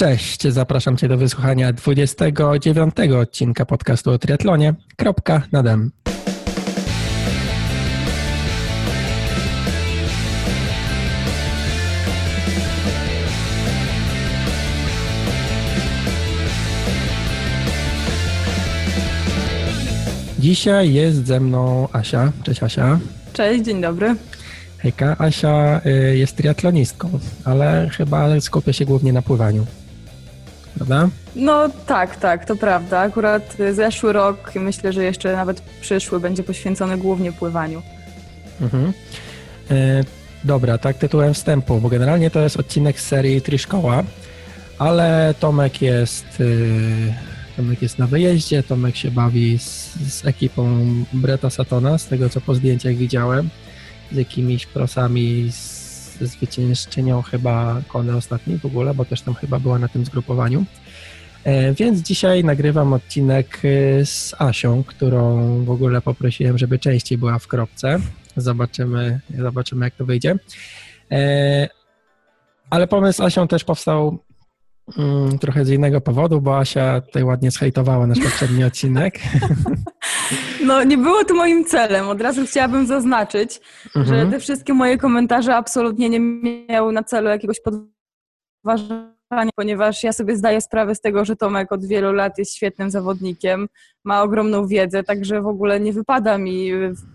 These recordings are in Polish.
Cześć, zapraszam Cię do wysłuchania 29 odcinka podcastu o triatlonie. Kropka nadem. Dzisiaj jest ze mną Asia. Cześć Asia. Cześć, dzień dobry. Hejka, Asia y, jest triatlonistką, ale chyba skupia się głównie na pływaniu prawda? No tak, tak, to prawda. Akurat zeszły rok i myślę, że jeszcze nawet przyszły będzie poświęcony głównie pływaniu. Mhm. E, dobra, tak tytułem wstępu, bo generalnie to jest odcinek z serii Triszkoła, ale Tomek jest, y, Tomek jest na wyjeździe, Tomek się bawi z, z ekipą Breta Satona, z tego co po zdjęciach widziałem, z jakimiś prosami z zwyciężczynią chyba Kony ostatniej w ogóle, bo też tam chyba była na tym zgrupowaniu. E, więc dzisiaj nagrywam odcinek e, z Asią, którą w ogóle poprosiłem, żeby częściej była w kropce. Zobaczymy, zobaczymy jak to wyjdzie. E, ale pomysł z Asią też powstał mm, trochę z innego powodu, bo Asia tutaj ładnie zhejtowała nasz poprzedni odcinek. No, nie było to moim celem. Od razu chciałabym zaznaczyć, mhm. że te wszystkie moje komentarze absolutnie nie miały na celu jakiegoś podważania, ponieważ ja sobie zdaję sprawę z tego, że Tomek od wielu lat jest świetnym zawodnikiem, ma ogromną wiedzę, także w ogóle nie wypada mi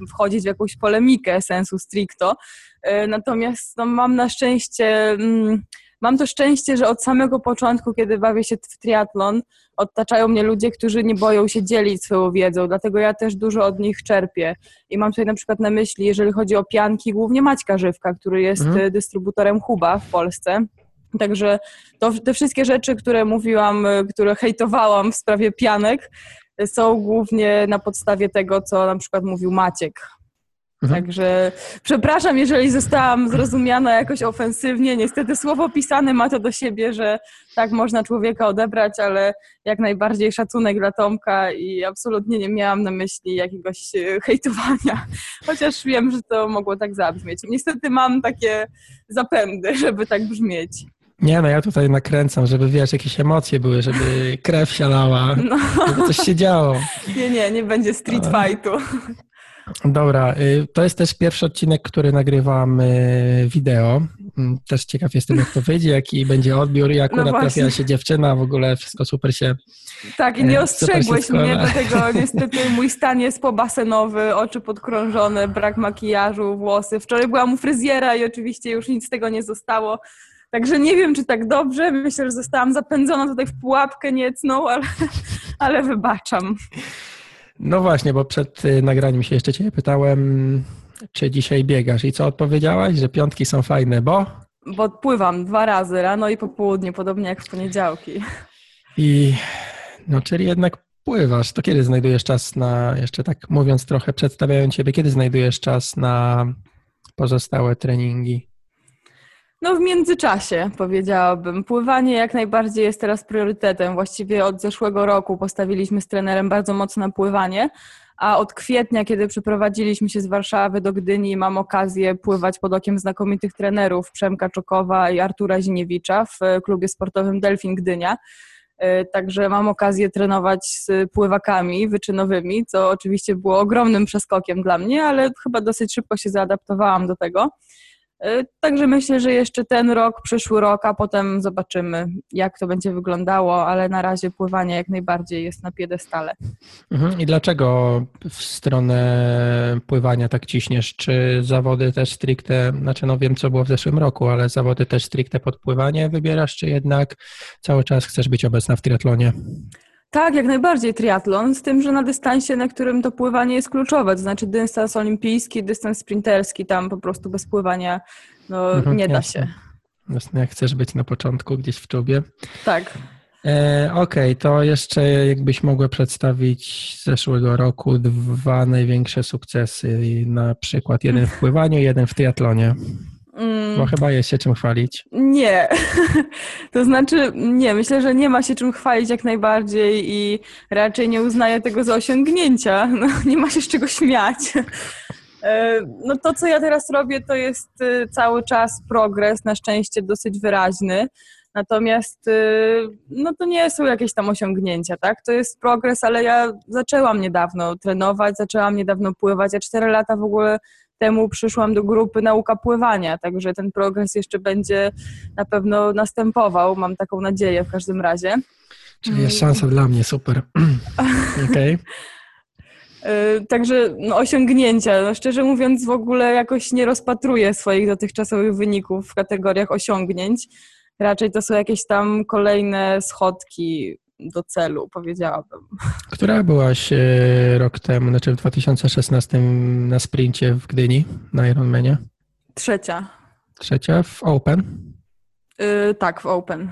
wchodzić w jakąś polemikę sensu stricto. E, natomiast no, mam na szczęście. Mm, Mam to szczęście, że od samego początku, kiedy bawię się w triatlon, otaczają mnie ludzie, którzy nie boją się dzielić swoją wiedzą, dlatego ja też dużo od nich czerpię. I mam tutaj na przykład na myśli, jeżeli chodzi o pianki, głównie Maćka Żywka, który jest mhm. dystrybutorem Huba w Polsce. Także to, te wszystkie rzeczy, które mówiłam, które hejtowałam w sprawie pianek, są głównie na podstawie tego, co na przykład mówił Maciek. Mhm. Także przepraszam, jeżeli zostałam zrozumiana jakoś ofensywnie. Niestety słowo pisane ma to do siebie, że tak można człowieka odebrać, ale jak najbardziej szacunek dla Tomka i absolutnie nie miałam na myśli jakiegoś e, hejtowania, chociaż wiem, że to mogło tak zabrzmieć. Niestety mam takie zapędy, żeby tak brzmieć. Nie, no ja tutaj nakręcam, żeby wiesz, jakieś emocje były, żeby krew sialała, no. żeby coś się działo. Nie, nie, nie będzie street fightu. Dobra, y, to jest też pierwszy odcinek, który nagrywam y, wideo. Mm, też ciekaw jestem, jak to wyjdzie, jaki będzie odbiór, jak no akurat trafiła się dziewczyna, w ogóle wszystko super się Tak, i nie e, ostrzegłeś mnie, dlatego niestety mój stan jest pobasenowy, oczy podkrążone, brak makijażu, włosy. Wczoraj byłam u fryzjera i oczywiście już nic z tego nie zostało. Także nie wiem, czy tak dobrze. Myślę, że zostałam zapędzona tutaj w pułapkę niecną, ale, ale wybaczam. No właśnie, bo przed y, nagraniem się jeszcze Cię pytałem, czy dzisiaj biegasz i co odpowiedziałaś, że piątki są fajne, bo? Bo pływam dwa razy, rano i po południu, podobnie jak w poniedziałki. I no, czyli jednak pływasz. To kiedy znajdujesz czas na, jeszcze tak mówiąc trochę, przedstawiając Ciebie, kiedy znajdujesz czas na pozostałe treningi? No w międzyczasie powiedziałabym. Pływanie jak najbardziej jest teraz priorytetem. Właściwie od zeszłego roku postawiliśmy z trenerem bardzo mocno na pływanie, a od kwietnia, kiedy przeprowadziliśmy się z Warszawy do Gdyni, mam okazję pływać pod okiem znakomitych trenerów Przemka Czokowa i Artura Ziniewicza w klubie sportowym Delfin Gdynia. E, także mam okazję trenować z pływakami wyczynowymi, co oczywiście było ogromnym przeskokiem dla mnie, ale chyba dosyć szybko się zaadaptowałam do tego. E, także myślę, że jeszcze ten rok, przyszły rok, a potem zobaczymy, jak to będzie wyglądało, ale na razie pływanie jak najbardziej jest na piedestale. Mhm. I dlaczego w stronę pływania tak ciśniesz? Czy zawody też stricte, znaczy no wiem, co było w zeszłym roku, ale zawody też stricte pod pływanie wybierasz, czy jednak cały czas chcesz być obecna w triatlonie? Tak, jak najbardziej triatlon, z tym, że na dystansie, na którym to pływanie jest kluczowe, to znaczy dystans olimpijski, dystans sprinterski, tam po prostu bez pływania no, mhm, nie da jasne. się. Jasne, jak chcesz być na początku gdzieś w czubie. Tak. E, Okej, okay, to jeszcze jakbyś mogła przedstawić z zeszłego roku dwa największe sukcesy, na przykład jeden w pływaniu, jeden w triatlonie. Mm. Bo chyba jest się czym chwalić. Nie. To znaczy, nie, myślę, że nie ma się czym chwalić jak najbardziej i raczej nie uznaję tego za osiągnięcia. No, nie ma się z czego śmiać. E, no to, co ja teraz robię, to jest y, cały czas progres, na szczęście dosyć wyraźny. Natomiast y, no to nie są jakieś tam osiągnięcia, tak? To jest progres, ale ja zaczęłam niedawno trenować, zaczęłam niedawno pływać. Ja cztery lata w ogóle temu przyszłam do grupy nauka pływania, także ten progres jeszcze będzie na pewno następował, mam taką nadzieję w każdym razie. Czyli jest szansa dla mnie, super. Okej. Okay. Także no, osiągnięcia. No, szczerze mówiąc, w ogóle jakoś nie rozpatruję swoich dotychczasowych wyników w kategoriach osiągnięć. Raczej to są jakieś tam kolejne schodki do celu, powiedziałabym. Która byłaś e, rok temu, znaczy w 2016 na sprincie w Gdyni, na Ironmanie? Trzecia. Trzecia w Open? Yy, tak, w Open.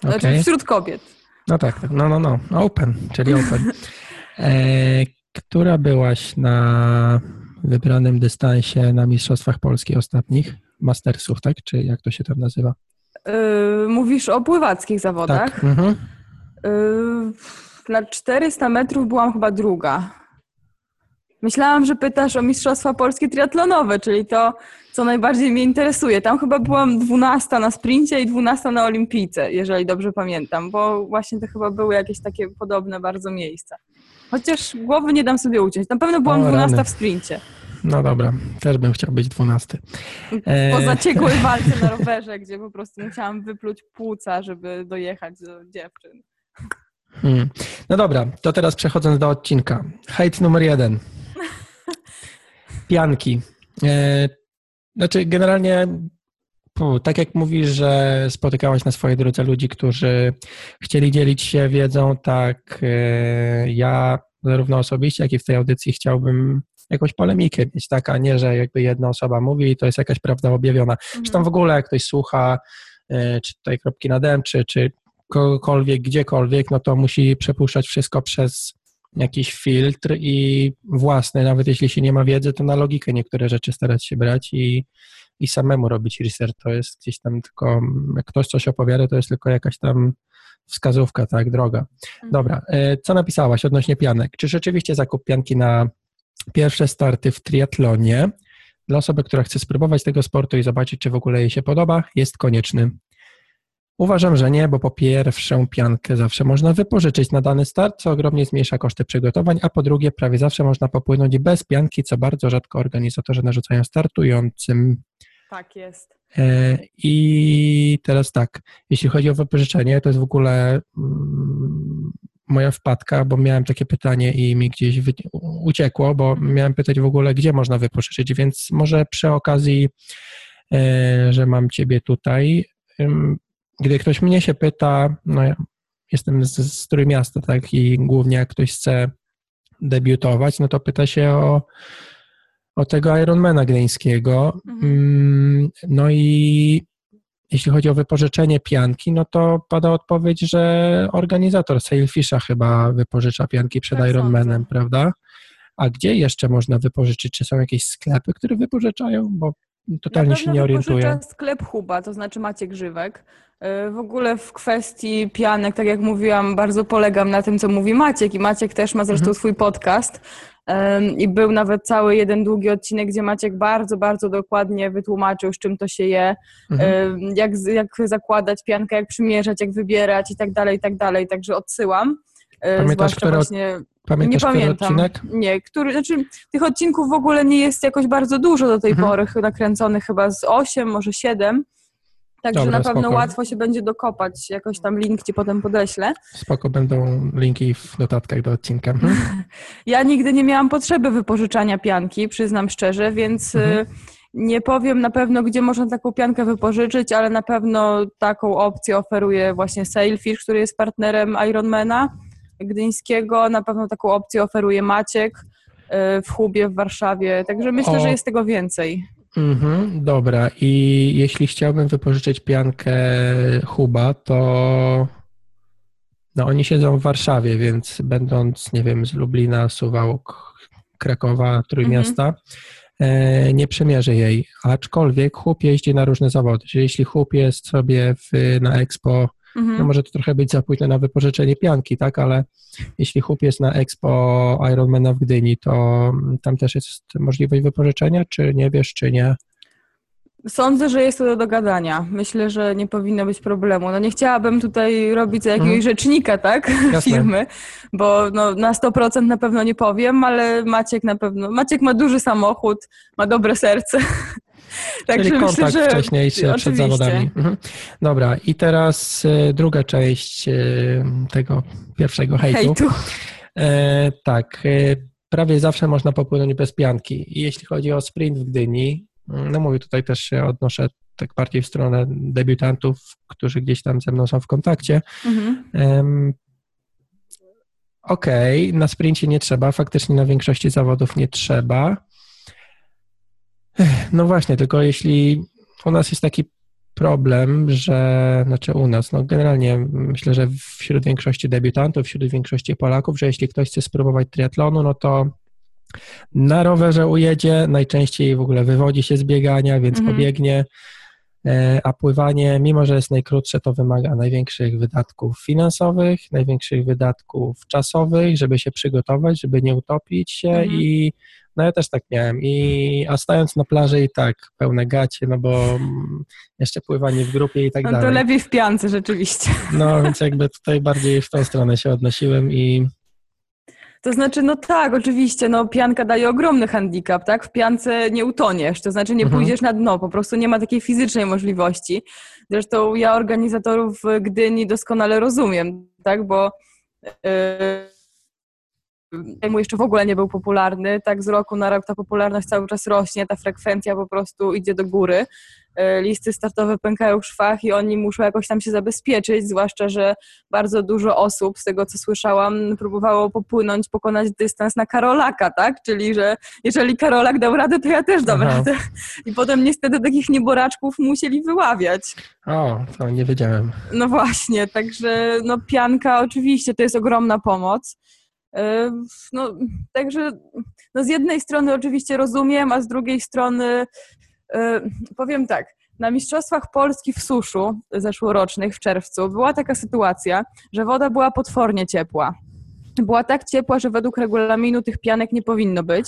Znaczy okay. wśród kobiet. No tak, tak, no, no, no, Open, czyli Open. E, która byłaś na wybranym dystansie na Mistrzostwach Polski ostatnich? Mastersów, tak? Czy jak to się tam nazywa? Yy, mówisz o pływackich zawodach? Tak. Mhm. Na 400 metrów byłam chyba druga. Myślałam, że pytasz o Mistrzostwa Polskie triatlonowe, czyli to, co najbardziej mnie interesuje. Tam chyba byłam 12 na sprincie i 12 na olimpijce, jeżeli dobrze pamiętam, bo właśnie to chyba były jakieś takie podobne bardzo miejsca. Chociaż głowy nie dam sobie uciąć. Na pewno byłam o, 12 rany. w sprincie. No dobra, też bym chciał być 12. Po e, zaciekłej walce na rowerze, gdzie po prostu musiałam wypluć płuca, żeby dojechać do dziewczyn. Hmm. No dobra, to teraz przechodząc do odcinka. Hejt numer jeden. Pianki. E, znaczy, generalnie, tak jak mówisz, że spotykałaś na swojej drodze ludzi, którzy chcieli dzielić się wiedzą, tak e, ja zarówno osobiście, jak i w tej audycji chciałbym jakąś polemikę mieć, tak, a nie, że jakby jedna osoba mówi i to jest jakaś prawda objawiona. Mhm. Czy tam w ogóle jak ktoś słucha, e, czy tutaj kropki na dem, czy, czy kogokolwiek, gdziekolwiek, no to musi przepuszczać wszystko przez jakiś filtr i własny, nawet jeśli się nie ma wiedzy, to na logikę niektóre rzeczy starać się brać i, i samemu robić research. To jest gdzieś tam tylko, jak ktoś coś opowiada, to jest tylko jakaś tam wskazówka, tak, droga. Mhm. Dobra, e, co napisałaś odnośnie pianek? Czy rzeczywiście zakup pianki na pierwsze starty w triatlonie dla osoby, która chce spróbować tego sportu i zobaczyć, czy w ogóle jej się podoba, jest konieczny? Uważam, że nie, bo po pierwsze piankę zawsze można wypożyczyć na dany start, co ogromnie zmniejsza koszty przygotowań, a po drugie prawie zawsze można popłynąć bez pianki, co bardzo rzadko organizatorzy narzucają startującym. Tak jest. E, I teraz tak, jeśli chodzi o wypożyczenie, to jest w ogóle mm, moja wpadka, bo miałem takie pytanie i mi gdzieś uciekło, bo mhm. miałem pytać w ogóle, gdzie można wypożyczyć, więc może przy okazji, e, że mam Ciebie tutaj, gdy ktoś mnie się pyta, no ja jestem z, z Trójmiasta, tak, i głównie jak ktoś chce debiutować, no to pyta się o, o tego Ironmana gdyńskiego. Mhm. Mm, no i jeśli chodzi o wypożyczenie pianki, no to pada odpowiedź, że organizator Sailfisha chyba wypożycza pianki przed tak Ironmanem, prawda? A gdzie jeszcze można wypożyczyć? Czy są jakieś sklepy, które wypożyczają? Bo totalnie się nie orientuję. sklep Huba, to znaczy Maciek Grzywek. E, w ogóle w kwestii pianek, tak jak mówiłam, bardzo polegam na tym, co mówi Maciek i Maciek też ma zresztą mhm. swój podcast i był nawet cały jeden długi odcinek, gdzie Maciek bardzo, bardzo dokładnie wytłumaczył, z czym to się je, mhm. jak, jak zakładać piankę, jak przymierzać, jak wybierać i tak dalej, i tak dalej, także odsyłam. E, Pamiętasz, który, właśnie, pamiętasz, nie pamiętam. Odcinek? Nie, który, znaczy tych odcinków w ogóle nie jest jakoś bardzo dużo do tej mhm. pory, nakręconych chyba z 8, może 7. Także Dobra, na pewno spoko. łatwo się będzie dokopać. Jakoś tam link ci potem podeślę. Spoko, będą linki w notatkach do odcinka. Mhm. Ja nigdy nie miałam potrzeby wypożyczania pianki, przyznam szczerze, więc mhm. Y, nie powiem na pewno, gdzie można taką piankę wypożyczyć, ale na pewno taką opcję oferuje właśnie Sailfish, który jest partnerem Ironmana gdyńskiego. Na pewno taką opcję oferuje Maciek y, w Hubie w Warszawie. Także myślę, o. że jest tego więcej. Mhm, dobra, i jeśli chciałbym wypożyczyć piankę Huba, to no oni siedzą w Warszawie, więc będąc, nie wiem, z Lublina, Suwałk, Krakowa, Trójmiasta, mhm. e, nie przemierzę jej. Aczkolwiek Hub jeździ na różne zawody. Czyli jeśli Hub jest sobie w, na Expo Mhm. No może to trochę być za późno na wypożyczenie pianki, tak, ale jeśli chłop jest na Expo Ironmana w Gdyni, to tam też jest możliwość wypożyczenia, czy nie wiesz, czy nie? Sądzę, że jest to do dogadania. Myślę, że nie powinno być problemu. No nie chciałabym tutaj robić jakiegoś mhm. rzecznika, tak, Jasne. firmy, bo no, na 100% na pewno nie powiem, ale Maciek na pewno, Maciek ma duży samochód, ma dobre serce. Także Czyli kontakt myślę, że... wcześniejszy Oczywiście. przed zawodami. Mhm. Dobra, i teraz y, druga część y, tego pierwszego hejtu. hejtu. E, tak, y, prawie zawsze można popłynąć bez pianki. I jeśli chodzi o sprint w Gdyni, no mówię tutaj też się odnoszę tak bardziej w stronę debiutantów, którzy gdzieś tam ze mną są w kontakcie. Mhm. Um, Okej, okay, na sprincie nie trzeba, faktycznie na większości zawodów nie trzeba. No właśnie, tylko jeśli u nas jest taki problem, że, znaczy u nas, no generalnie myślę, że wśród większości debiutantów, wśród większości Polaków, że jeśli ktoś chce spróbować triatlonu, no to na rowerze ujedzie, najczęściej w ogóle wywodzi się z biegania, więc mhm. pobiegnie, a pływanie, mimo że jest najkrótsze, to wymaga największych wydatków finansowych, największych wydatków czasowych, żeby się przygotować, żeby nie utopić się mhm. i no ja też tak miałem. I, a stając na plaży i tak, pełne gacie, no bo jeszcze pływanie w grupie i tak no dalej. To lepiej w piance rzeczywiście. No więc jakby tutaj bardziej w tą stronę się odnosiłem i to znaczy, no tak, oczywiście, no pianka daje ogromny handicap, tak? W piance nie utoniesz, to znaczy nie mhm. pójdziesz na dno, po prostu nie ma takiej fizycznej możliwości. Zresztą ja organizatorów Gdyni doskonale rozumiem, tak? Bo yy, jeszcze w ogóle nie był popularny, tak z roku na rok ta popularność cały czas rośnie, ta frekwencja po prostu idzie do góry. E, listy startowe pękają w szwach i oni muszą jakoś tam się zabezpieczyć, zwłaszcza, że bardzo dużo osób, z tego co słyszałam, próbowało popłynąć, pokonać dystans na Karolaka, tak? Czyli, że jeżeli Karolak dał radę, to ja też dam Aha. radę. I potem niestety takich nieboraczków musieli wyławiać. O, to nie wiedziałem. No właśnie, także no pianka oczywiście to jest ogromna pomoc. E, no, także no z jednej strony oczywiście rozumiem, a z drugiej strony powiem tak, na Mistrzostwach Polski w suszu zeszłorocznych w czerwcu była taka sytuacja, że woda była potwornie ciepła. Była tak ciepła, że według regulaminu tych pianek nie powinno być.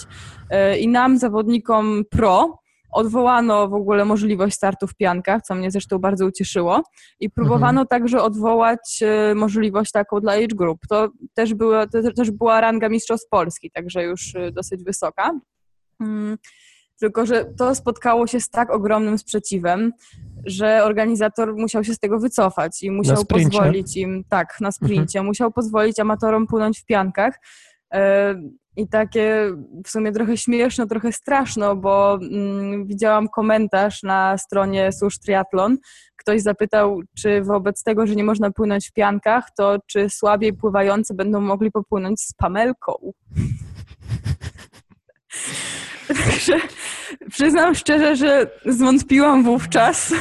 E, I nam, zawodnikom pro, odwołano w ogóle możliwość startu w piankach, co mnie zresztą bardzo ucieszyło. I próbowano mhm. także odwołać e, możliwość taką dla age group. To też była, to też była ranga Mistrzostw Polski, także już dosyć wysoka. Tylko, że to spotkało się z tak ogromnym sprzeciwem, że organizator musiał się z tego wycofać i musiał pozwolić im, tak, na mhm. sprincie, mhm. musiał pozwolić amatorom płynąć w piankach. E, I takie w sumie trochę śmieszno, trochę straszno, bo mm, widziałam komentarz na stronie Susz Triathlon. Ktoś zapytał, czy wobec tego, że nie można płynąć w piankach, to czy słabiej pływający będą mogli popłynąć z pamelką. Także przyznam szczerze, że zwątpiłam wówczas,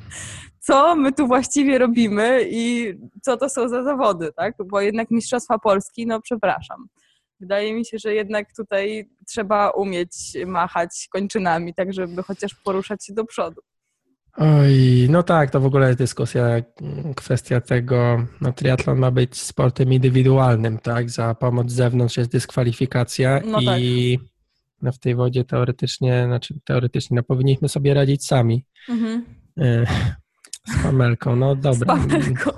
co my tu właściwie robimy i co to są za zawody, tak? Bo jednak Mistrzostwa Polski, no przepraszam. Wydaje mi się, że jednak tutaj trzeba umieć machać kończynami, tak żeby chociaż poruszać się do przodu. Oj, no tak, to w ogóle jest dyskusja, kwestia tego, no triatlon ma być sportem indywidualnym, tak? Za pomoc z zewnątrz jest dyskwalifikacja no i tak no w tej wodzie teoretycznie, znaczy teoretycznie, no powinniśmy sobie radzić sami. Mhm. E, z pamelką, no dobra. Pamelką.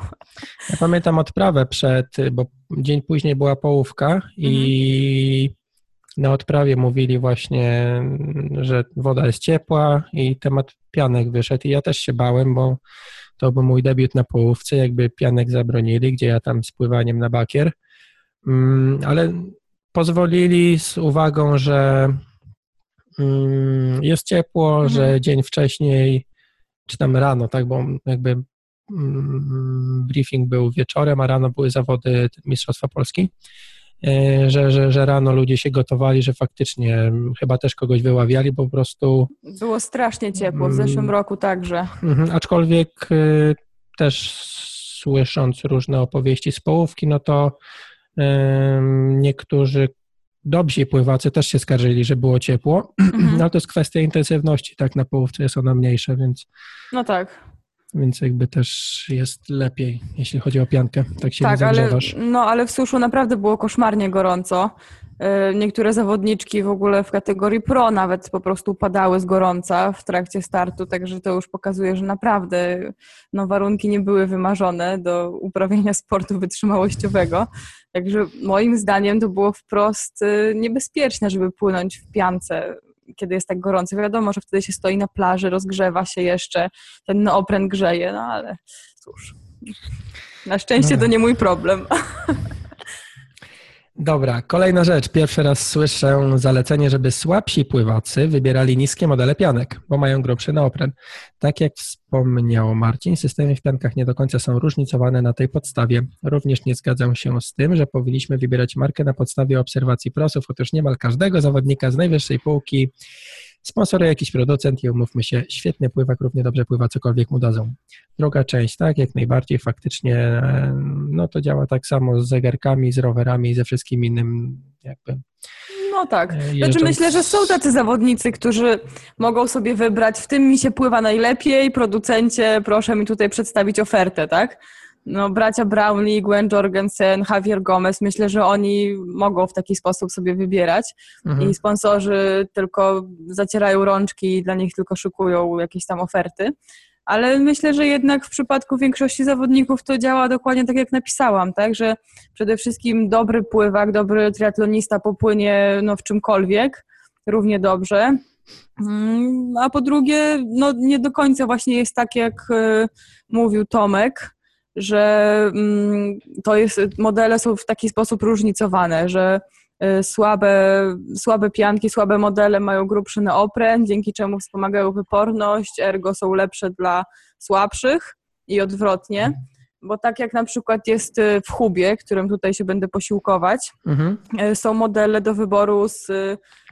Ja pamiętam odprawę przed, bo dzień później była połówka mhm. i na odprawie mówili właśnie, że woda jest ciepła i temat pianek wyszedł i ja też się bałem, bo to był mój debiut na połówce, jakby pianek zabronili, gdzie ja tam z pływaniem na bakier, mm, ale pozwolili z uwagą, że mm, jest ciepło, mhm. że dzień wcześniej, czy tam rano, tak, bo jakby mm, briefing był wieczorem, a rano były zawody Mistrzostwa Polski, e, że, że, że rano ludzie się gotowali, że faktycznie chyba też kogoś wyławiali, po prostu... Było strasznie ciepło, w zeszłym mm. roku także. Mhm, aczkolwiek y, też słysząc różne opowieści z połówki, no to Niektórzy dobrzy pływacy też się skarżyli, że było ciepło, mhm. no to jest kwestia intensywności, tak, na połówce jest ona mniejsza, więc... No tak. Więc jakby też jest lepiej, jeśli chodzi o piankę, tak się tak, nie ale, no ale w suszu naprawdę było koszmarnie gorąco niektóre zawodniczki w ogóle w kategorii pro nawet po prostu padały z gorąca w trakcie startu, także to już pokazuje, że naprawdę no, warunki nie były wymarzone do uprawiania sportu wytrzymałościowego. Także moim zdaniem to było wprost e, niebezpieczne, żeby płynąć w piance kiedy jest tak gorąco. Wiadomo, że wtedy się stoi na plaży, rozgrzewa się jeszcze, ten neopren grzeje, no ale cóż. Na szczęście no. to nie mój problem. Dobra, kolejna rzecz. Pierwszy raz słyszę zalecenie, żeby słabsi pływacy wybierali niskie modele pianek, bo mają grubszy neopren. Tak jak wspomniał Marcin, systemy w piankach nie do końca są różnicowane na tej podstawie. Również nie zgadzam się z tym, że powinniśmy wybierać markę na podstawie obserwacji prosów. Otóż niemal każdego zawodnika z najwyższej półki sponsoruje jakiś producent i umówmy się, świetny pływak równie dobrze pływa cokolwiek mu dadzą. Druga część, tak, jak najbardziej faktycznie, no to działa tak samo z zegarkami, z rowerami, ze wszystkim innym jakby. No tak. E, znaczy myślę, że są tacy zawodnicy, którzy mogą sobie wybrać, w tym mi się pływa najlepiej, producencie, proszę mi tutaj przedstawić ofertę, tak? No, bracia Brownlee, Gwen Jorgensen, Javier Gomez, myślę, że oni mogą w taki sposób sobie wybierać mhm. i sponsorzy tylko zacierają rączki i dla nich tylko szykują jakieś tam oferty. Ale myślę, że jednak w przypadku większości zawodników to działa dokładnie tak, jak napisałam, tak? Że przede wszystkim dobry pływak, dobry triatlonista popłynie no, w czymkolwiek równie dobrze. Mm, a po drugie, no nie do końca właśnie jest tak, jak y, mówił Tomek, że mm, to jest, modele są w taki sposób różnicowane, że y, słabe, słabe pianki, słabe modele mają grubszy neopren, dzięki czemu wspomagają wyporność, ergo są lepsze dla słabszych i odwrotnie. Bo tak jak na przykład jest y, w Hubie, którym tutaj się będę posiłkować, mhm. Y, są modele do wyboru z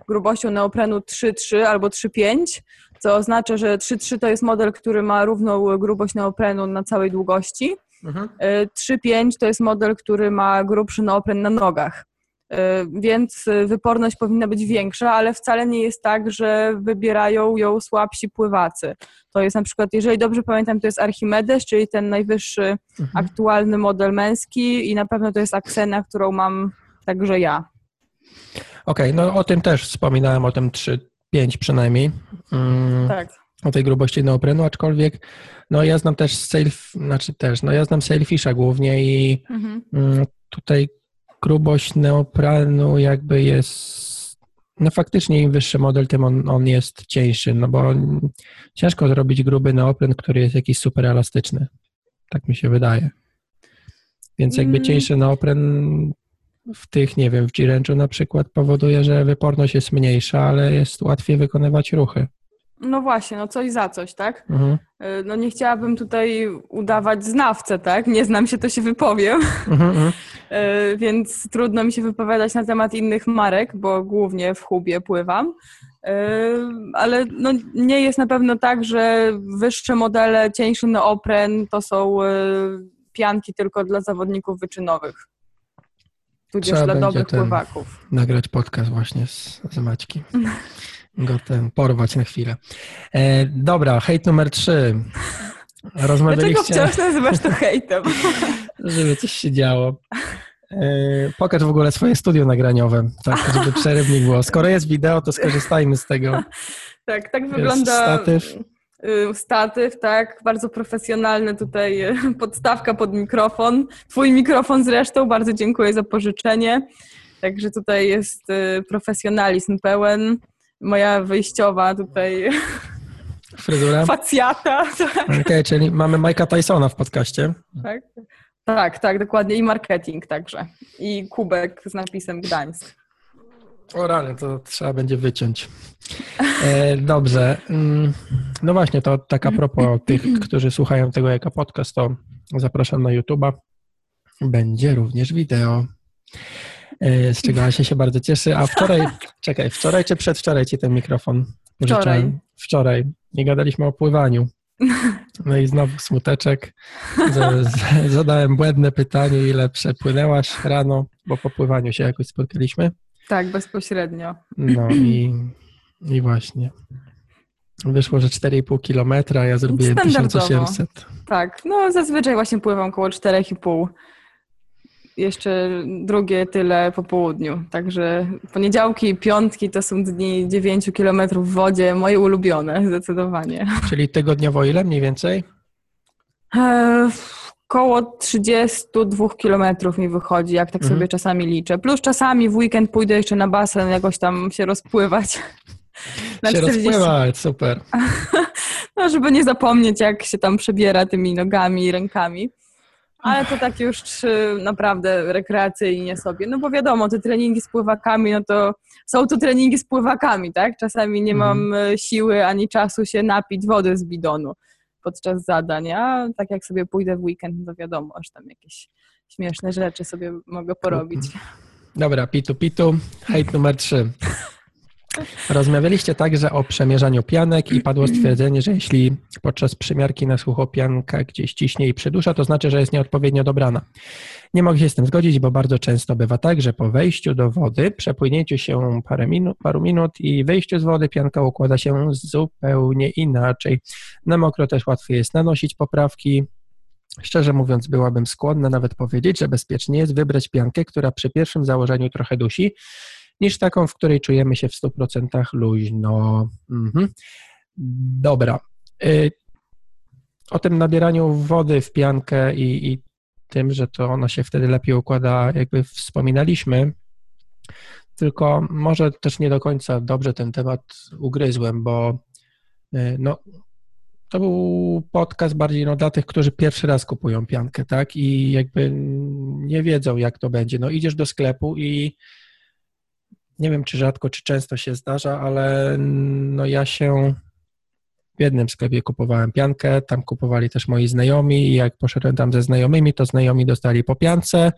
grubością neoprenu 3,3 albo 3,5, co oznacza, że 3,3 to jest model, który ma równą grubość neoprenu na całej długości, Mhm. 3.5 to jest model, który ma grubszy neopren na nogach. E, więc wyporność powinna być większa, ale wcale nie jest tak, że wybierają ją słabsi pływacy. To jest na przykład, jeżeli dobrze pamiętam, to jest Archimedes, czyli ten najwyższy mhm. aktualny model męski i na pewno to jest Aksena, którą mam także ja. Okej, okay, no o tym też wspominałem, o tym 3-5 przynajmniej. Mm. Tak o tej grubości neoprenu, aczkolwiek no ja znam też sailf, znaczy też, no ja znam sailfisha głównie i mhm. Mm, tutaj grubość neoprenu jakby jest no faktycznie im wyższy model, tym on, on jest cieńszy, no bo ciężko zrobić gruby neopren, który jest jakiś super elastyczny. Tak mi się wydaje. Więc jakby mm. cieńszy neopren w tych, nie wiem, w G-Range'u na przykład powoduje, że wyporność jest mniejsza, ale jest łatwiej wykonywać ruchy. No właśnie, no coś za coś, tak? Mhm. E, no nie chciałabym tutaj udawać znawcę, tak? Nie znam się, to się wypowiem. Mhm, mhm. E, więc trudno mi się wypowiadać na temat innych marek, bo głównie w hubie pływam. E, ale no, nie jest na pewno tak, że wyższe modele, cieńszy neopren to są pianki tylko dla zawodników wyczynowych. Tudzież Trzeba dla dobrych pływaków. Nagrać podcast właśnie z, z Maćki. go ten porwać na chwilę. E, dobra, hejt numer trzy. Dlaczego wciąż nazywasz to hejtem? żeby coś się działo. E, pokaż w ogóle swoje studio nagraniowe, tak, żeby przerywnik było. Skoro jest wideo, to skorzystajmy z tego. Tak, tak wygląda statyw. Y, statyw, tak, bardzo profesjonalny tutaj y, podstawka pod mikrofon. Twój mikrofon zresztą, bardzo dziękuję za pożyczenie. Także tutaj jest y, profesjonalizm pełen moja wyjściowa tutaj fryzura. Facjata. Tak. Okej, okay, czyli mamy Mike'a Tysona w podcaście. Tak? tak, tak, dokładnie. I marketing także. I kubek z napisem Gdańsk. O rany, to trzeba będzie wyciąć. E, dobrze. Mm, no właśnie, to tak a propos tych, którzy słuchają tego jako podcast, to zapraszam na YouTube'a. Będzie również wideo. E, z czego Asia się bardzo cieszy. A wczoraj, czekaj, wczoraj czy przedwczoraj ci ten mikrofon Wczoraj. Wczoraj. Nie gadaliśmy o pływaniu. No i znowu smuteczek. Zadałem błędne pytanie, ile przepłynęłaś rano, bo po pływaniu się jakoś spotkaliśmy. Tak, bezpośrednio. No i, i właśnie. Wyszło, że 4,5 kilometra, ja zrobiłem 1800. Tak, no zazwyczaj właśnie pływam około 4,5 jeszcze drugie tyle po południu. Także poniedziałki i piątki to są dni 9 kilometrów w wodzie, moje ulubione zdecydowanie. Czyli tygodniowo ile mniej więcej? E, koło 32 kilometrów mi wychodzi, jak tak mhm. sobie czasami liczę. Plus czasami w weekend pójdę jeszcze na basen, jakoś tam się rozpływać. Na się 40... rozpływać, super. no, żeby nie zapomnieć, jak się tam przebiera tymi nogami i rękami. Ale to tak już naprawdę rekreacyjnie sobie. No bo wiadomo, te treningi z pływakami, no to są to treningi z pływakami, tak? Czasami nie mam mhm. e, siły ani czasu się napić wody z bidonu podczas zadań, a tak jak sobie pójdę w weekend, no to wiadomo, że tam jakieś śmieszne rzeczy sobie mogę porobić. Dobra, pitu pitu. Hejt numer trzy. Rozmawialiście także o przemierzaniu pianek i padło stwierdzenie, że jeśli podczas przymiarki na sucho pianka gdzieś ciśnie i przedusza, to znaczy, że jest nieodpowiednio dobrana. Nie mogę się z tym zgodzić, bo bardzo często bywa tak, że po wejściu do wody, przepłynięciu się parę minut, paru minut i wyjściu z wody pianka układa się zupełnie inaczej. Na mokro też łatwiej jest nanosić poprawki, Szczerze mówiąc, byłabym skłonna nawet powiedzieć, że bezpiecznie jest wybrać piankę, która przy pierwszym założeniu trochę dusi, niż taką, w której czujemy się w 100% luźno. Mhm. Dobra. Y, o tym nabieraniu wody w piankę i, i tym, że to ona się wtedy lepiej układa, jakby wspominaliśmy, tylko może też nie do końca dobrze ten temat ugryzłem, bo y, no, to był podcast bardziej no, dla tych, którzy pierwszy raz kupują piankę, tak? I jakby nie wiedzą, jak to będzie. No idziesz do sklepu i nie wiem, czy rzadko, czy często się zdarza, ale no ja się w jednym sklepie kupowałem piankę, tam kupowali też moi znajomi i jak poszedłem tam ze znajomymi, to znajomi dostali po piance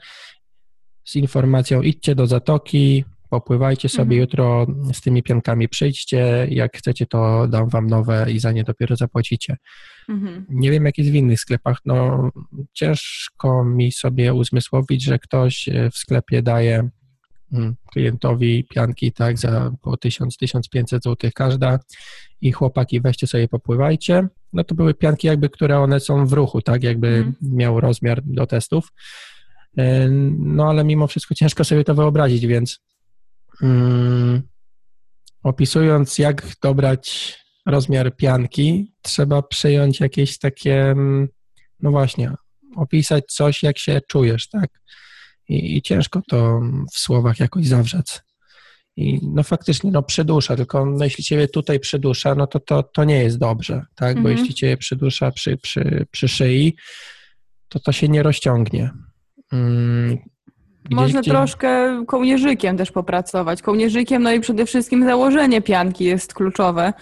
z informacją idźcie do zatoki, popływajcie sobie mhm. jutro z tymi piankami, przyjdźcie, jak chcecie, to dam wam nowe i za nie dopiero zapłacicie. Mhm. Nie wiem, jak jest w innych sklepach, no ciężko mi sobie uzmysłowić, że ktoś w sklepie daje klientowi pianki tak za po 1000-1500 zł każda i chłopaki weźcie sobie popływajcie. No to były pianki jakby, które one są w ruchu, tak jakby mm. miał rozmiar do testów. E, no ale mimo wszystko ciężko sobie to wyobrazić, więc mm, opisując jak dobrać rozmiar pianki, trzeba przyjąć jakieś takie, mm, no właśnie, opisać coś, jak się czujesz, tak? I, i ciężko to w słowach jakoś zawrzec. I no faktycznie, no przedusza, tylko no, jeśli ciebie tutaj przedusza, no to, to to nie jest dobrze, tak? Mhm. Bo jeśli ciebie przedusza przy, przy, przy szyi, to to się nie rozciągnie. Mm, gdzieś, Można gdzie... troszkę kołnierzykiem też popracować. Kołnierzykiem, no i przede wszystkim założenie pianki jest kluczowe.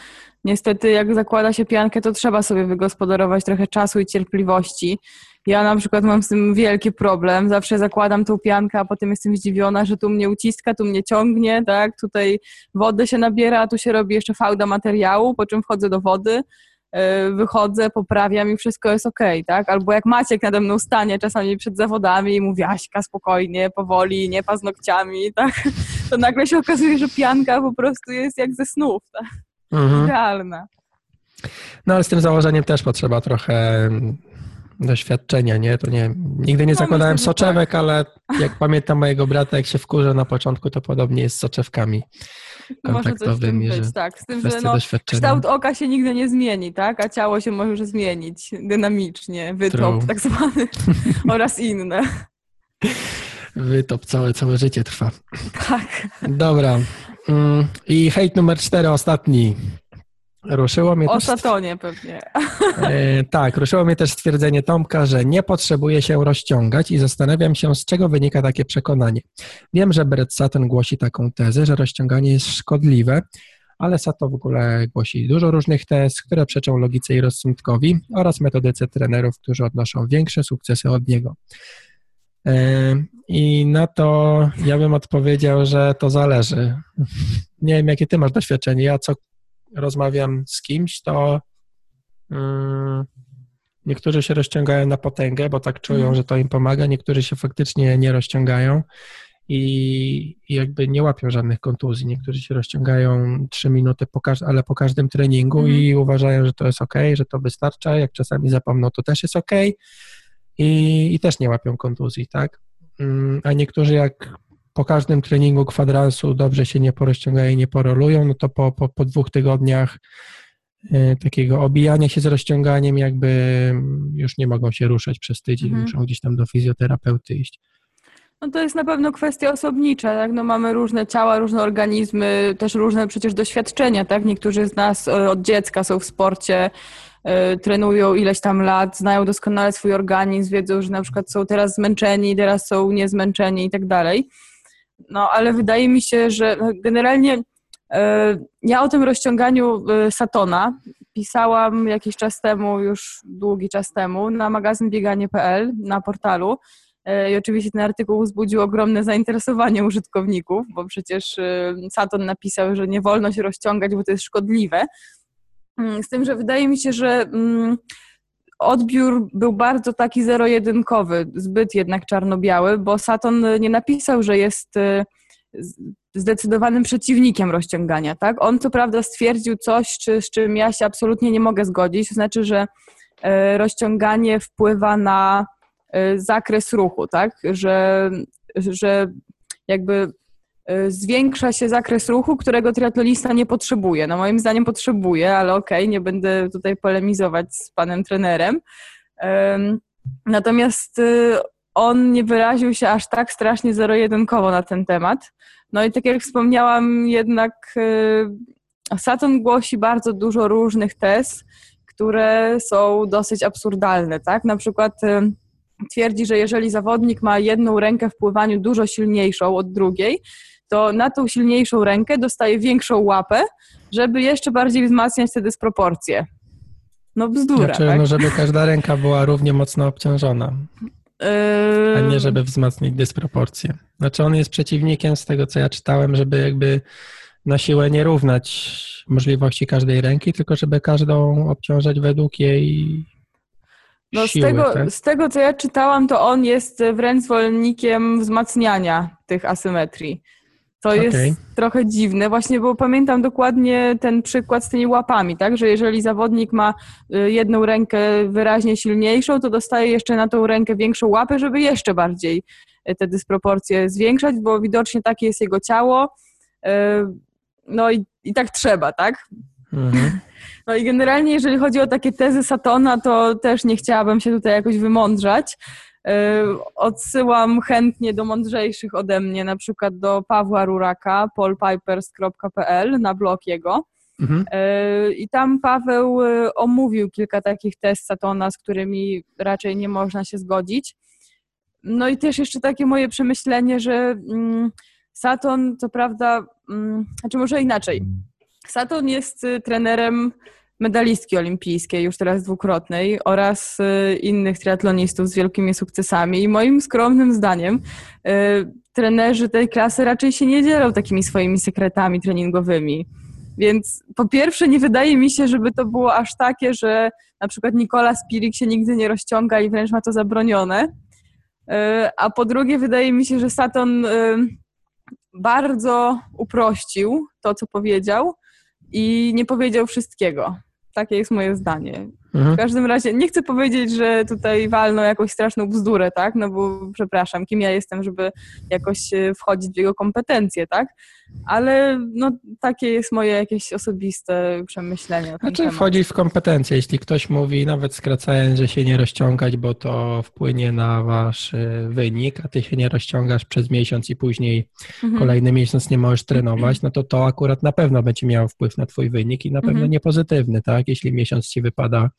Niestety, jak zakłada się piankę, to trzeba sobie wygospodarować trochę czasu i cierpliwości. Ja na przykład mam z tym wielki problem. Zawsze zakładam tą piankę, a potem jestem zdziwiona, że tu mnie uciska, tu mnie ciągnie, tak? Tutaj wodę się nabiera, a tu się robi jeszcze fałda materiału, po czym wchodzę do wody, e, wychodzę, poprawiam i wszystko jest ok, tak? Albo jak Maciek nade mną stanie czasami przed zawodami i mówi Aśka, spokojnie, powoli, nie paznokciami, tak? To nagle się okazuje, że pianka po prostu jest jak ze snów, tak? Mhm. Realna. No ale z tym założeniem też potrzeba trochę doświadczenia, nie? To nie, nigdy nie no, zakładałem myślę, soczewek, tak. ale jak pamiętam mojego brata, jak się wkurza na początku, to podobnie jest z soczewkami kontaktowymi. Może coś być, tak. Z tym, że no, kształt oka się nigdy nie zmieni, tak? A ciało się może zmienić dynamicznie, wytop True. tak zwany oraz inne. Wytop całe, całe życie trwa. Tak. Dobra. Mm, I hejt numer cztery, ostatni. Ruszyło mnie o też... Satonie pewnie. E, tak, ruszyło mnie też stwierdzenie Tomka, że nie potrzebuje się rozciągać i zastanawiam się, z czego wynika takie przekonanie. Wiem, że Brett Sutton głosi taką tezę, że rozciąganie jest szkodliwe, ale Sato w ogóle głosi dużo różnych tez, które przeczą logice i rozsądkowi oraz metodyce trenerów, którzy odnoszą większe sukcesy od niego. E, I na to ja bym odpowiedział, że to zależy. Nie wiem, jakie ty masz doświadczenie. Ja co rozmawiam z kimś, to um, niektórzy się rozciągają na potęgę, bo tak czują, mm. że to im pomaga, niektórzy się faktycznie nie rozciągają i, jakby nie łapią żadnych kontuzji. Niektórzy się rozciągają 3 minuty, po ale po każdym treningu mm. i uważają, że to jest ok, że to wystarcza. Jak czasami zapomną, to też jest ok i, i też nie łapią kontuzji, tak? mm, a niektórzy jak po każdym treningu kwadransu dobrze się nie porozciągają i nie porolują, no to po, po, po dwóch tygodniach e, takiego obijania się z rozciąganiem jakby już nie mogą się ruszać przez tydzień, mhm. muszą gdzieś tam do fizjoterapeuty iść. No to jest na pewno kwestia osobnicza, tak? No mamy różne ciała, różne organizmy, też różne przecież doświadczenia, tak? Niektórzy z nas e, od dziecka są w sporcie, y, trenują ileś tam lat, znają doskonale swój organizm, wiedzą, że na przykład są teraz zmęczeni, teraz są niezmęczeni i tak dalej. No ale wydaje mi się, że generalnie y, ja o tym rozciąganiu y, Satona pisałam jakiś czas temu, już długi czas temu, na magazyn bieganie.pl, na portalu. E, I oczywiście ten artykuł wzbudził ogromne zainteresowanie użytkowników, bo przecież e, Saturn napisał, że nie wolno się rozciągać, bo to jest szkodliwe. Mm, z tym, że wydaje mi się, że mm, odbiór był bardzo taki zero-jedynkowy, zbyt jednak czarno-biały, bo Saturn nie napisał, że jest e, zdecydowanym przeciwnikiem rozciągania. Tak? On co prawda stwierdził coś, czy, z czym ja się absolutnie nie mogę zgodzić, to znaczy, że rozciąganie wpływa na Y, zakres ruchu, tak? Że, że jakby y, zwiększa się zakres ruchu, którego triatlonista nie potrzebuje. No moim zdaniem potrzebuje, ale okej, okay, nie będę tutaj polemizować z panem trenerem. Natomiast y, on nie wyraził się aż tak strasznie zero-jedynkowo na ten temat. No i tak jak wspomniałam, jednak Saturn głosi bardzo dużo różnych tez, które są dosyć absurdalne, tak? Na przykład twierdzi, że jeżeli zawodnik ma jedną rękę w pływaniu dużo silniejszą od drugiej, to na tą silniejszą rękę dostaje większą łapę, żeby jeszcze bardziej wzmacniać te dysproporcje. No bzdura, znaczy, tak? no żeby każda ręka była równie mocno obciążona. A nie żeby wzmacniać dysproporcje. Znaczy on jest przeciwnikiem z tego, co ja czytałem, żeby jakby na siłę nie równać możliwości każdej ręki, tylko żeby każdą obciążać według jej no siły, z, tego, tak? z tego, co ja czytałam, to on jest wręcz zwolennikiem wzmacniania tych asymetrii. To okay. jest trochę dziwne, właśnie bo pamiętam dokładnie ten przykład z tymi łapami, tak, że jeżeli zawodnik ma y, jedną rękę wyraźnie silniejszą, to dostaje jeszcze na tą rękę większą łapę, żeby jeszcze bardziej y, te dysproporcje zwiększać, bo widocznie takie jest jego ciało. Y, no i, i tak trzeba, tak? Mhm. No i generalnie, jeżeli chodzi o takie tezy Satona, to też nie chciałabym się tutaj jakoś wymądrzać. E, odsyłam chętnie do mądrzejszych ode mnie, na przykład do Pawła Ruraka, polpipers.pl na blog jego. Mhm. E, I tam Paweł e, omówił kilka takich tez Satona, z którymi raczej nie można się zgodzić. No i też jeszcze takie moje przemyślenie, że mm, Saturn, co prawda, mm, znaczy może inaczej. Saturn jest y, trenerem medalistki olimpijskiej, już teraz dwukrotnej, oraz y, innych triatlonistów z wielkimi sukcesami. I moim skromnym zdaniem y, trenerzy tej klasy raczej się nie dzielą takimi swoimi sekretami treningowymi. Więc po pierwsze, nie wydaje mi się, żeby to było aż takie, że na przykład Nikola Spirik się nigdy nie rozciąga i wręcz ma to zabronione. A po drugie, wydaje mi się, że Saturn bardzo uprościł to, co powiedział i nie powiedział wszystkiego. Takie jest moje zdanie. Mhm. W każdym razie nie chcę powiedzieć, że tutaj walno jakąś straszną bzdurę, tak? No bo przepraszam, kim ja jestem, żeby jakoś e, wchodzić w jego kompetencje, tak? Ale no, takie jest moje jakieś osobiste przemyślenie. Znaczy temat. wchodzi w kompetencje. Jeśli ktoś mówi, nawet skracając, że się nie rozciągać, bo to wpłynie na wasz e, wynik, a ty się nie rozciągasz przez miesiąc i później mhm. kolejny miesiąc nie możesz trenować, no to to akurat na pewno będzie miało wpływ na twój wynik i na pewno mhm. niepozytywny, tak? Jeśli miesiąc ci wypada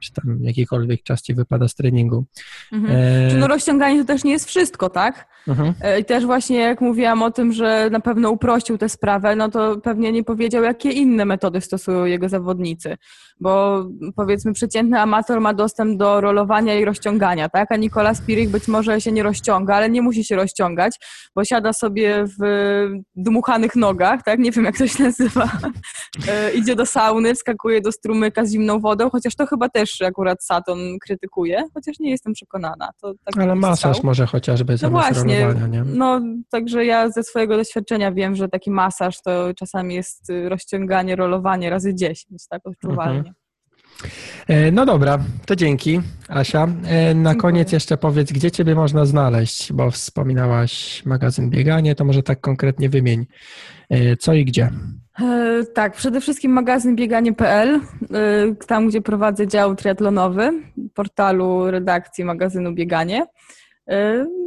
czy tam jakikolwiek czas ci wypada z treningu. Mhm. E... Czy no rozciąganie to też nie jest wszystko, tak? Mhm. E, I też właśnie jak mówiłam o tym, że na pewno uprościł tę sprawę, no to pewnie nie powiedział, jakie inne metody stosują jego zawodnicy. Bo powiedzmy przeciętny amator ma dostęp do rolowania i rozciągania, tak? A Nikola Spirik być może się nie rozciąga, ale nie musi się rozciągać, bo siada sobie w dmuchanych nogach, tak? Nie wiem jak to się nazywa. E, idzie do sauny, wskakuje do strumyka z zimną wodą, chociaż to chyba też akurat Saturn krytykuje, chociaż nie jestem przekonana. To tak ale masaż może chociażby no właśnie, właśnie, nie? No, także ja ze swojego doświadczenia wiem, że taki masaż to czasami jest y, rozciąganie, rolowanie razy 10, tak odczuwalnie. Mhm. E, no dobra, to dzięki, Asia. E, na koniec jeszcze powiedz, gdzie Ciebie można znaleźć, bo wspominałaś magazyn Bieganie, to może tak konkretnie wymień, e, co i gdzie. Tak, przede wszystkim magazyn bieganie.pl, tam gdzie prowadzę dział triatlonowy, portalu redakcji magazynu Bieganie.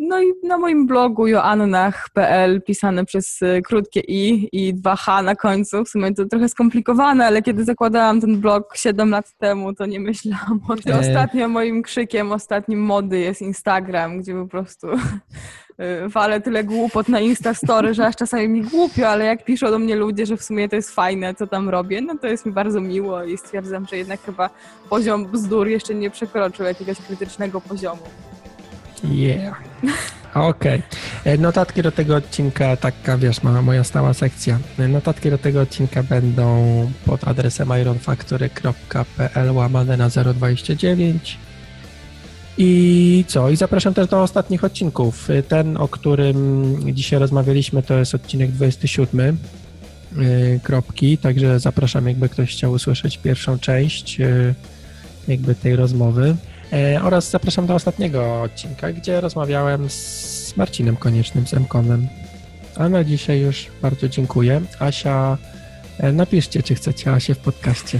No i na moim blogu joannach.pl pisane przez e, krótkie i i 2h na końcu. W sumie to trochę skomplikowane, ale kiedy zakładałam ten blog 7 lat temu, to nie myślałam o tym. E. Ostatnio moim krzykiem, ostatnim mody jest Instagram, gdzie po prostu walę tyle głupot na Instastory, że aż czasami mi głupio, ale jak piszą do mnie ludzie, że w sumie to jest fajne, co tam robię, no to jest mi bardzo miło i stwierdzam, że jednak chyba poziom bzdur jeszcze nie przekroczył jakiegoś krytycznego poziomu. Yeah. Okej. Okay. E, notatki do tego odcinka, taka wiesz, ma moja stała sekcja. E, notatki do tego odcinka będą pod adresem ironfactory.pl łamane na 029. I co? I zapraszam też do ostatnich odcinków. E, ten, o którym dzisiaj rozmawialiśmy, to jest odcinek 27. Kropki, także zapraszam, jakby ktoś chciał usłyszeć pierwszą część jakby tej rozmowy. E, oraz zapraszam do ostatniego odcinka, gdzie rozmawiałem z Marcinem Koniecznym, z Mkonem. A na dzisiaj już bardzo dziękuję. Asia, e, napiszcie, czy chcecie Asię w podcaście.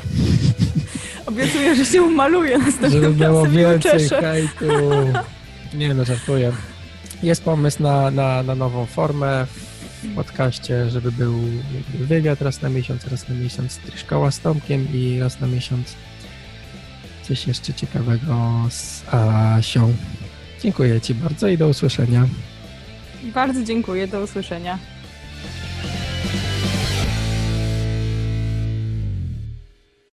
Obiecuję, że się umaluję następnym Żeby było więcej hejtu. Nie no, żartuję. Jest pomysł na, na, na nową formę w podcaście, żeby był wywiad raz na miesiąc, raz na miesiąc szkoła z Tomkiem i raz na miesiąc coś jeszcze ciekawego z Asią. Dziękuję Ci bardzo i do usłyszenia. Bardzo dziękuję, do usłyszenia.